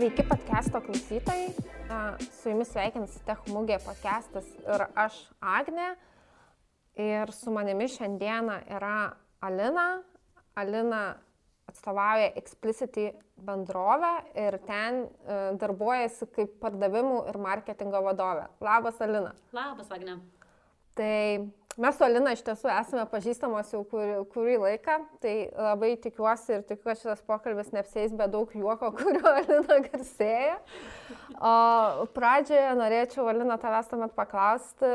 Sveiki podcast'o klausytojai. Su jumis sveikinas Techmugė podcast'as ir aš Agne. Ir su manimi šiandieną yra Alina. Alina atstovauja Explicity bendrovę ir ten darbuojasi kaip pardavimų ir marketingo vadovė. Labas, Alina. Labas, Agne. Tai mes su Alina iš tiesų esame pažįstamos jau kurį, kurį laiką, tai labai tikiuosi ir tikiu, kad šitas pokalbis neapsės be daug juoko, kurio Alina garsėja. O pradžioje norėčiau, Alina, tavęs tuomet paklausti,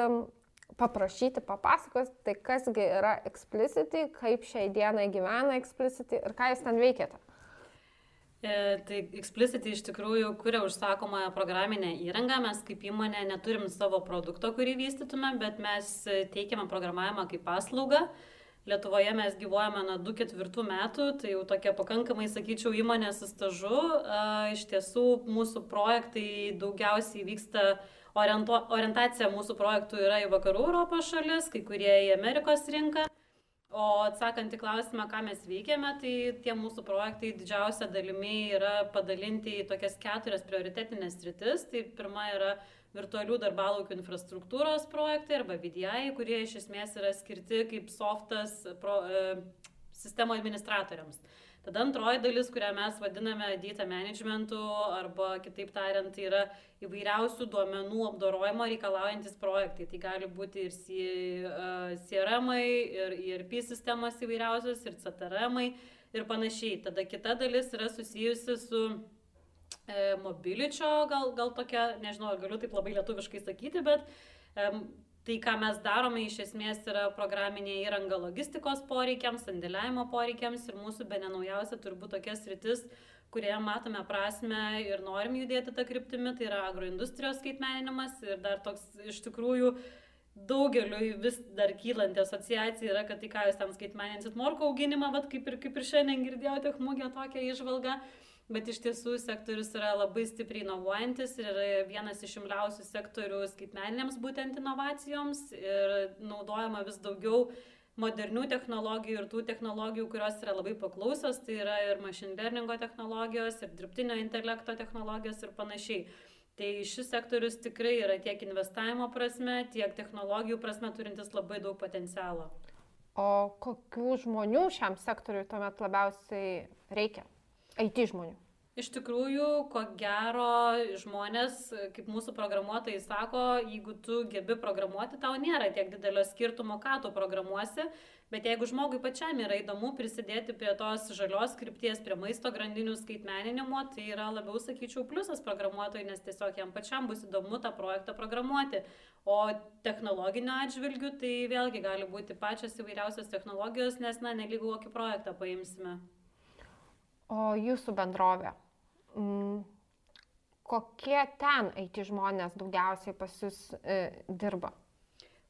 paprašyti, papasakos, tai kasgi yra Explicity, kaip šiai dienai gyvena Explicity ir ką jūs ten veikiate. E, tai Explicity iš tikrųjų kuria užsakomąją programinę įrangą, mes kaip įmonė neturim savo produkto, kurį vystytume, bet mes teikiame programavimą kaip paslaugą. Lietuvoje mes gyvojame nuo 2-4 metų, tai jau tokia pakankamai, sakyčiau, įmonė su stažu. Iš tiesų mūsų projektai daugiausiai vyksta, orientacija mūsų projektų yra į vakarų Europos šalis, kai kurie į Amerikos rinką. O atsakant į klausimą, ką mes veikiame, tai tie mūsų projektai didžiausia dalimi yra padalinti į tokias keturias prioritetinės rytis. Tai pirma yra virtualių darbalaukių infrastruktūros projektai arba VDI, kurie iš esmės yra skirti kaip softas pro, e, sistemo administratoriams. Tada antroji dalis, kurią mes vadiname data managementu arba kitaip tariant, tai yra įvairiausių duomenų apdorojimo reikalaujantis projektai. Tai gali būti ir CRM, ir ERP sistemas įvairiausios, ir CTRM ir panašiai. Tada kita dalis yra susijusi su e, mobiličio, gal, gal tokia, nežinau, galiu taip labai lietuviškai sakyti, bet e, Tai, ką mes darome, iš esmės yra programinė įranga logistikos poreikiams, sandėliavimo poreikiams ir mūsų be nenaujausia turbūt tokia sritis, kurioje matome prasme ir norim judėti tą kryptimį, tai yra agroindustrijos skaitmeninimas ir dar toks iš tikrųjų daugeliu vis dar kylanti asociacija yra, kad tai ką jūs ten skaitmeninsit morko auginimą, bet kaip ir, kaip ir šiandien girdėjote, mugė tokią išvalgą bet iš tiesų sektorius yra labai stipriai inovuojantis ir vienas iš imliausių sektorių skaitmeninėms būtent inovacijoms ir naudojama vis daugiau modernių technologijų ir tų technologijų, kurios yra labai paklausios, tai yra ir machine learningo technologijos, ir dirbtinio intelekto technologijos ir panašiai. Tai šis sektorius tikrai yra tiek investavimo prasme, tiek technologijų prasme turintis labai daug potencialo. O kokių žmonių šiam sektoriui tuomet labiausiai reikia? IT žmonių. Iš tikrųjų, ko gero, žmonės, kaip mūsų programuotojai sako, jeigu tu gebi programuoti, tau nėra tiek didelio skirtumo, ką tu programuosi, bet jeigu žmogui pačiam yra įdomu prisidėti prie tos žalios krypties, prie maisto grandinių skaitmeninimo, tai yra labiau, sakyčiau, pliusas programuotojai, nes tiesiog jam pačiam bus įdomu tą projektą programuoti. O technologinio atžvilgių, tai vėlgi gali būti pačios įvairiausios technologijos, nes, na, nelygu kokį projektą paimsime. Jūsų bendrovė, mm, kokie ten IT žmonės daugiausiai pas jūs e, dirba?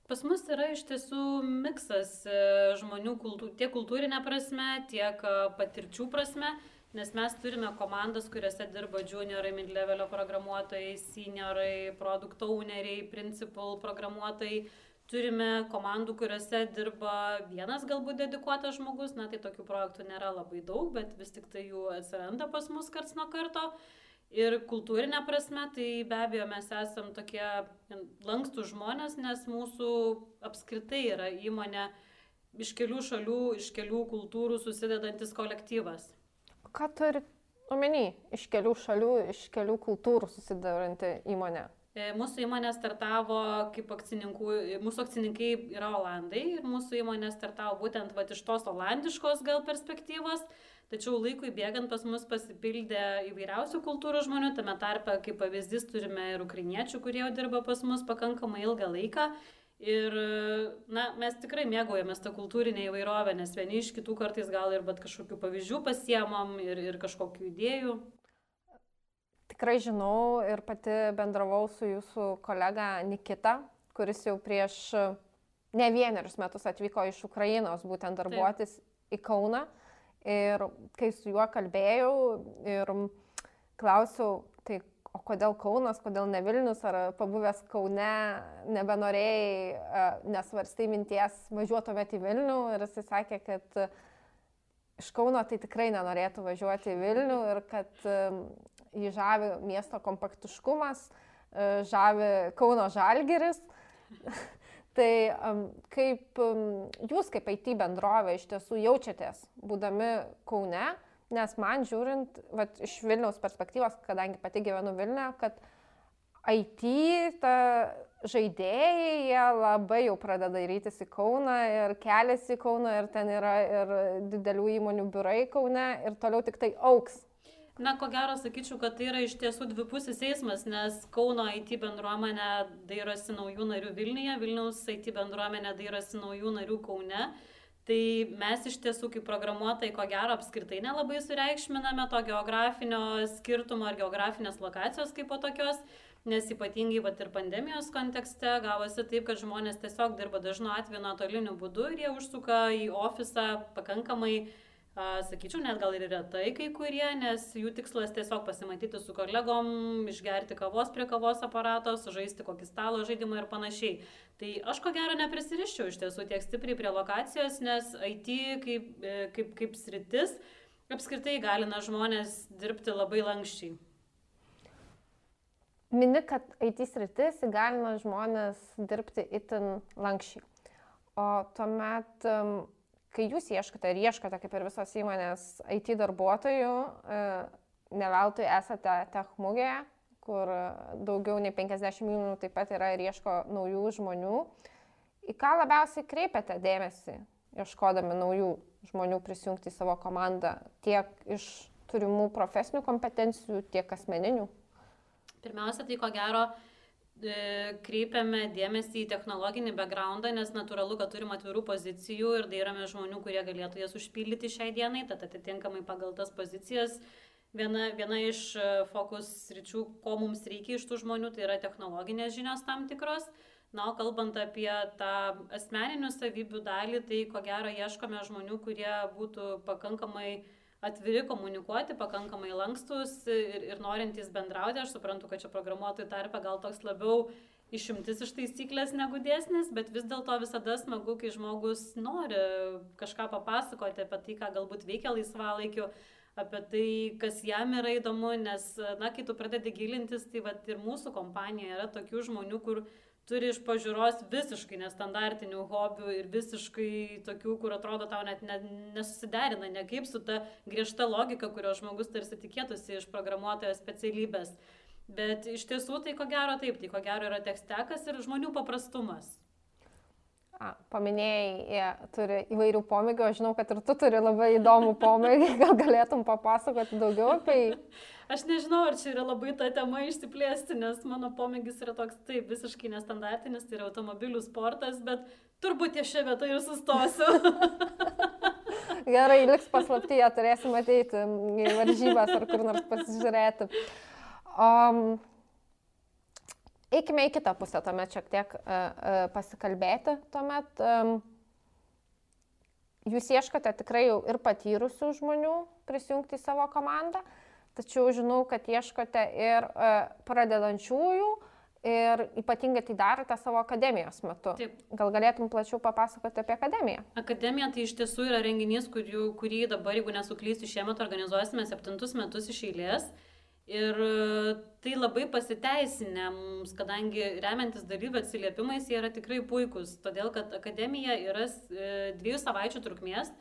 Pas mus yra iš tiesų miksas e, žmonių kultūr, tiek kultūrinė prasme, tiek e, patirčių prasme, nes mes turime komandas, kuriuose dirba juniorai, mid-levelio programuotojai, seniorai, produkt owneriai, principal programuotojai, turime komandų, kuriuose dirba vienas galbūt dedikuotas žmogus, na tai tokių projektų nėra labai daug, bet vis tik tai jų atsiranda pas mus karts nuo karto. Ir kultūrinė prasme, tai be abejo mes esam tokie lankstų žmonės, nes mūsų apskritai yra įmonė iš kelių šalių, iš kelių kultūrų susidedantis kolektyvas. Ką turi omeny iš kelių šalių, iš kelių kultūrų susidaranti įmonė? E, mūsų įmonė startavo kaip akcininkų, mūsų akcininkai yra Olandai ir mūsų įmonė startavo būtent va, iš tos olandiškos gal perspektyvos, tačiau laikui bėgant pas mus pasipildė įvairiausių kultūrų žmonių, tame tarpe kaip pavyzdys turime ir ukrainiečių, kurie jau dirba pas mus pakankamai ilgą laiką. Ir na, mes tikrai mėgaujamės tą kultūrinę įvairovę, nes vieni iš kitų kartais gal ir bet kažkokių pavyzdžių pasiemam ir, ir kažkokių idėjų tikrai žinau ir pati bendravau su jūsų kolega Nikita, kuris jau prieš ne vienerius metus atvyko iš Ukrainos būtent darbuotis Taip. į Kauną. Ir kai su juo kalbėjau ir klausiau, tai o kodėl Kaunas, kodėl ne Vilnius, ar pabuvęs Kaune nebenorėjai, nesvarstai minties važiuotumėt į Vilnių ir jisai sakė, kad iš Kauno tai tikrai nenorėtų važiuoti į Vilnių ir kad jį žavi miesto kompaktiškumas, e, žavi Kauno žalgeris. tai kaip jūs kaip IT bendrovė iš tiesų jaučiatės, būdami Kaune, nes man žiūrint, vat, iš Vilniaus perspektyvos, kadangi pati gyvenu Vilniuje, kad IT, ta žaidėjai, jie labai jau pradeda darytis į Kauną ir keliasi į Kauną ir ten yra ir didelių įmonių biurai Kaune ir toliau tik tai auks. Na, ko gero, sakyčiau, kad tai yra iš tiesų dvipusis eismas, nes Kauno IT bendruomenė dairosi naujų narių Vilniuje, Vilniaus IT bendruomenė dairosi naujų narių Kaune. Tai mes iš tiesų kaip programuotojai, ko gero, apskritai nelabai sureikšminame to geografinio skirtumo ar geografinės lokacijos kaip po tokios nes ypatingai vat ir pandemijos kontekste gavosi taip, kad žmonės tiesiog dirba dažnu atveju nuotoliniu būdu ir jie užsuka į ofisą pakankamai a, sakyčiau, net gal ir retai kai kurie, nes jų tikslas tiesiog pasimatyti su kolegom, išgerti kavos prie kavos aparato, sužaisti kokį stalo žaidimą ir panašiai. Tai aš ko gero neprisiriščiau iš tiesų tiek stipriai prie lokacijos, nes IT kaip, e, kaip, kaip sritis apskritai galina žmonės dirbti labai lankščiai mini, kad IT sritis įgalina žmonės dirbti itin lankščiai. O tuomet, kai jūs ieškote ir ieškote, kaip ir visos įmonės, IT darbuotojų, e, ne veltui esate techmugėje, kur daugiau nei 50 įmonių taip pat yra ir ieško naujų žmonių. Į ką labiausiai kreipiate dėmesį, ieškodami naujų žmonių prisijungti į savo komandą, tiek iš turimų profesinių kompetencijų, tiek asmeninių? Pirmiausia, tai ko gero e, kreipiame dėmesį į technologinį backgroundą, nes natūralu, kad turim atvirų pozicijų ir dairame žmonių, kurie galėtų jas užpildyti šiai dienai, tad atitinkamai pagal tas pozicijas viena, viena iš e, fokus ryčių, ko mums reikia iš tų žmonių, tai yra technologinės žinios tam tikros. Na, o kalbant apie tą asmeninių savybių dalį, tai ko gero ieškome žmonių, kurie būtų pakankamai atviri komunikuoti, pakankamai lankstus ir, ir norintys bendrauti. Aš suprantu, kad čia programuotojų tarpe gal toks labiau išimtis iš taisyklės negu dėsnis, bet vis dėlto visada smagu, kai žmogus nori kažką papasakoti apie tai, ką galbūt veikia laisvalaikiu, apie tai, kas jam yra įdomu, nes, na, kai tu pradedi gilintis, tai va ir mūsų kompanija yra tokių žmonių, kur turi iš pažiūros visiškai nestandartinių hobių ir visiškai tokių, kur atrodo tau net ne, nesusiderina, ne kaip su ta griežta logika, kurio žmogus tarsi tikėtųsi iš programuotojo specialybės. Bet iš tiesų tai ko gero taip, tai ko gero yra tekstekas ir žmonių paprastumas. A, paminėjai, jie turi įvairių pomėgių, aš žinau, kad ir tu turi labai įdomų pomėgį, gal galėtum papasakoti daugiau apie jį. Aš nežinau, ar čia yra labai ta tema išsiplėsti, nes mano pomėgis yra toks taip visiškai nestandartinis, tai yra automobilių sportas, bet turbūt ties šią vietą ir sustosiu. Gerai, liks paslaptyje, turėsim ateiti į varžybas ar kur nors pasižiūrėti. Um, eikime į kitą pusę, tuomet šiek tiek uh, uh, pasikalbėti. Tuomet um, jūs ieškote tikrai jau ir patyrusių žmonių prisijungti į savo komandą, tačiau žinau, kad ieškote ir uh, pradedančiųjų. Ir ypatingai tai darote savo akademijos metu. Taip. Gal galėtum plačiau papasakoti apie akademiją? Akademija tai iš tiesų yra renginys, kurį, kurį dabar, jeigu nesuklysiu, šiemet organizuosime septintus metus iš eilės. Uh, Ir e, tai labai pasiteisinę mums, kadangi remiantis dalyvių atsiliepimais jie yra tikrai puikūs, todėl kad akademija yra e, dviejų savaičių trukmės.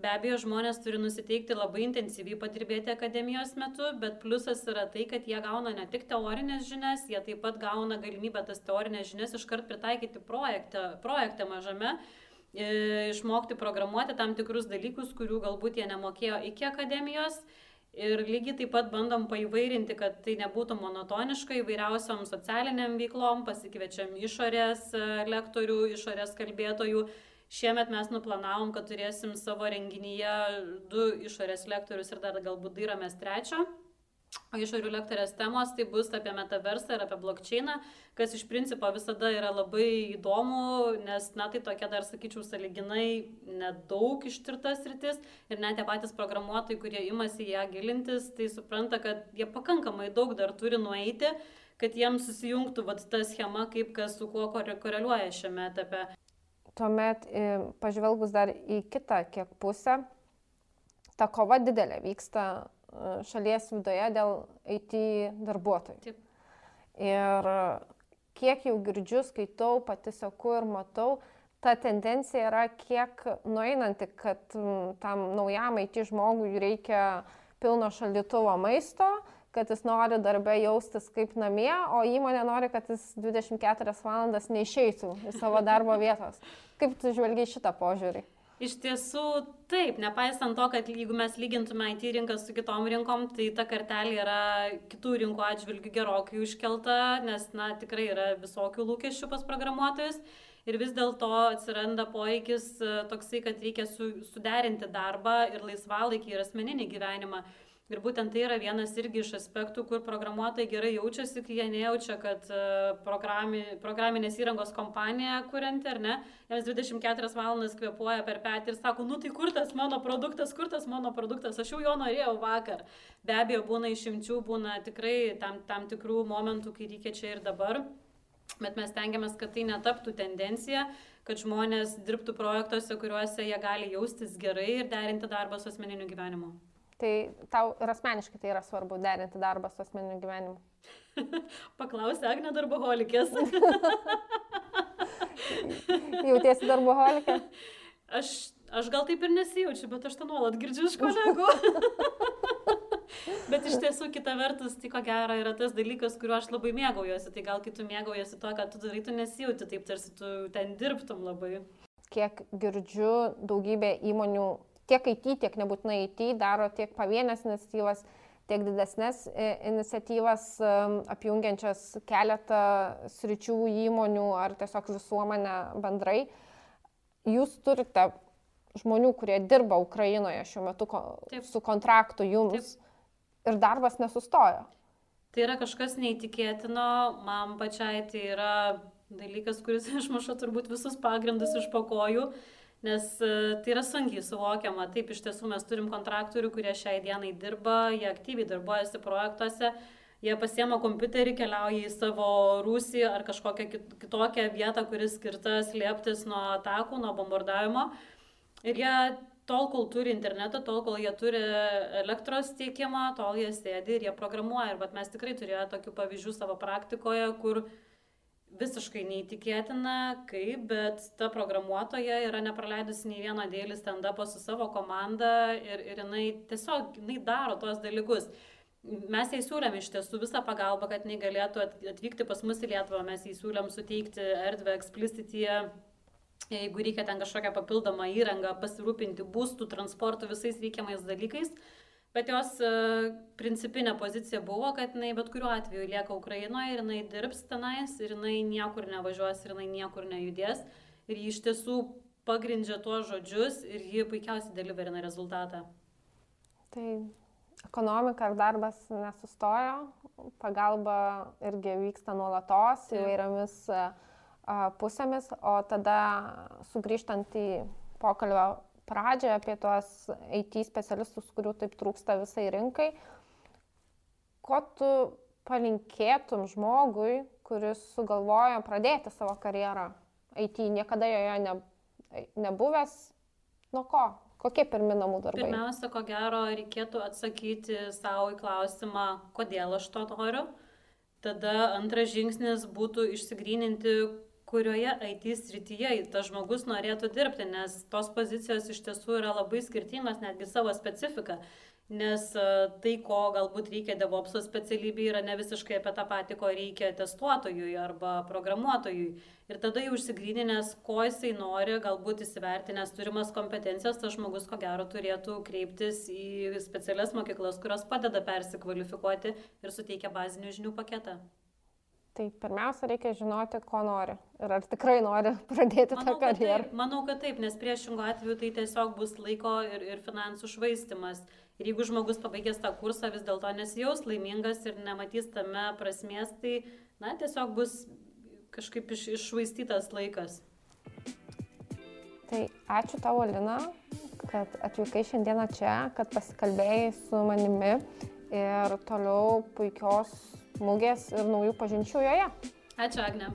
Be abejo, žmonės turi nusiteikti labai intensyviai padirbėti akademijos metu, bet pliusas yra tai, kad jie gauna ne tik teorinės žinias, jie taip pat gauna galimybę tas teorinės žinias iškart pritaikyti projekte, projekte mažame, e, išmokti programuoti tam tikrus dalykus, kurių galbūt jie nemokėjo iki akademijos. Ir lygiai taip pat bandom paįvairinti, kad tai nebūtų monotoniška įvairiausiam socialiniam veiklom, pasikviečiam išorės e, lektorių, išorės kalbėtojų. Šiemet mes nuplanavom, kad turėsim savo renginyje du išorės lektorius ir dar galbūt dairamės trečio. Išorių lektorės temos tai bus apie metaversą ir apie blokčeiną, kas iš principo visada yra labai įdomu, nes, na, tai tokia dar, sakyčiau, saliginai nedaug ištirtas rytis ir net tie patys programuotojai, kurie imasi ją gilintis, tai supranta, kad jie pakankamai daug dar turi nueiti, kad jiems susijungtų vat, ta schema, kaip kas su kuo koreliuoja šiame etape. Tuomet, pažvelgus dar į kitą kiek pusę, ta kova didelė vyksta e, šalies viduje dėl IT darbuotojų. Taip. Ir kiek jau girdžiu, skaitau, pati seku ir matau, ta tendencija yra kiek nueinanti, kad tam naujam IT žmogui reikia pilno šaldytuvo maisto, kad jis nori darbę jaustis kaip namie, o įmonė nori, kad jis 24 valandas neišeitų iš savo darbo vietos. Kaip tu žvelgiai šitą požiūrį? Iš tiesų, taip, nepaisant to, kad jeigu mes lygintume IT rinką su kitom rinkom, tai ta kartelė yra kitų rinkų atžvilgių gerokai užkelta, nes, na, tikrai yra visokių lūkesčių pas programuotojus. Ir vis dėlto atsiranda poreikis e, toksai, kad reikia su, suderinti darbą ir laisvalaikį ir asmeninį gyvenimą. Ir būtent tai yra vienas irgi iš aspektų, kur programuotojai gerai jaučiasi, kai jie nejaučia, kad e, programi, programinės įrangos kompanija kurianti, ar ne, jiems 24 valandas kvepuoja per petį ir sako, nu tai kur tas mano produktas, kur tas mano produktas, aš jau jo norėjau vakar. Be abejo, būna išimčių, būna tikrai tam, tam tikrų momentų, kai reikia čia ir dabar. Bet mes tengiamės, kad tai netaptų tendencija, kad žmonės dirbtų projektuose, kuriuose jie gali jaustis gerai ir derinti darbą su asmeniniu gyvenimu. Tai tau ir asmeniškai tai yra svarbu derinti darbą su asmeniniu gyvenimu. Paklausė Agne darboholikės. Jautiesi darboholikė? Aš, aš gal taip ir nesijaučiu, bet aš tą nuolat girdžiu iš kolegų. bet iš tiesų kita vertus, tai ko gero yra tas dalykas, kuriuo aš labai mėgaujuosi. Tai gal kai tu mėgaujasi to, ką tu darai, tu nesijauti taip, tarsi tu ten dirbtum labai. Kiek girdžiu, daugybė įmonių tiek IT, tiek nebūtinai IT daro tiek pavienės iniciatyvas, tiek didesnės e, iniciatyvas apjungiančias keletą sričių įmonių ar tiesiog visuomenę bendrai. Jūs turite žmonių, kurie dirba Ukrainoje šiuo metu Taip. su kontraktu jums Taip. ir darbas nesustojo. Tai yra kažkas neįtikėtino, man pačiai tai yra dalykas, kuris išmuša turbūt visus pagrindus iš pakojų. Uh, nes e, tai yra sunkiai suvokiama. Taip, iš tiesų mes turim kontraktorių, kurie šiai dienai dirba, jie aktyviai darbuojasi projektuose, jie pasiema kompiuterį, keliauja į savo rūsį ar kažkokią kitokią vietą, kuris skirta slėptis nuo atakų, nuo bombardavimo. Ir jie tol, kol turi internetą, tol, kol jie turi elektros tiekimą, tol jie sėdi ir jie programuoja. Ir mes tikrai turėjome tokių pavyzdžių savo praktikoje, kur uh, visiškai neįtikėtina, kaip, bet ta programuotoja yra nepraleidusi nei vieno dėlį stand-upo su savo komanda ir, ir jinai tiesiog jinai daro tuos dalykus. Mes jai siūlėm iš tiesų visą pagalbą, kad jinai galėtų atvykti pas mus į Lietuvą, mes jai siūlėm suteikti erdvę eksplicityje, jeigu reikia ten kažkokią papildomą įrangą, pasirūpinti būstų, transportų, visais reikiamais dalykais. Bet jos uh, principinė pozicija buvo, kad jinai bet kuriuo atveju lieka Ukrainoje ir jinai dirbs tenais ir jinai niekur nevažiuos ir jinai niekur nejudės. Ir ji iš tiesų pagrindžia tuos žodžius ir ji puikiausiai deliverina rezultatą. Tai ekonomika ir darbas nesustojo, pagalba irgi vyksta nuolatos įvairiomis pusėmis, o tada sugrįžtant į pokalbio pradžią, apie tuos IT specialistus, kurių taip trūksta visai rinkai. Ko tu palinkėtum žmogui, kuris sugalvoja pradėti savo karjerą IT, niekada joje ne, nebuvęs, nuo ko? Kokie pirmi namų darbai? Pirmiausia, ko gero, reikėtų atsakyti savo į klausimą, kodėl aš to noriu. Tada antras žingsnis būtų išsigryninti, kurioje IT srityje tas žmogus norėtų dirbti, nes tos pozicijos iš tiesų yra labai skirtingos, netgi savo specifika. Nes e, tai, ko galbūt reikia DevOps specialybė, yra ne visiškai apie tą patį, ko reikia testuotojui arba programuotojui. Ir tada jau užsigryninęs, ko jisai nori, galbūt įsivertinęs turimas kompetencijas, tas žmogus ko gero turėtų kreiptis į specialias mokyklas, kurios padeda persikvalifikuoti ir suteikia bazinių žinių paketą. Tai pirmiausia, reikia žinoti, ko nori ir ar tikrai nori pradėti manau, tą karjerą. Taip, manau, kad taip, nes priešingų atveju tai tiesiog bus laiko ir, ir finansų švaistimas. Ir jeigu žmogus pabaigęs tą kursą vis dėlto nesijaus laimingas ir nematys tame prasmės, tai, na, tiesiog bus kažkaip iš, iššvaistytas laikas. Tai ačiū tavo, Lina, kad atvykai šiandieną čia, kad pasikalbėjai su manimi ir toliau puikios mugės ir naujų pažinčių joje. Ačiū, Agne.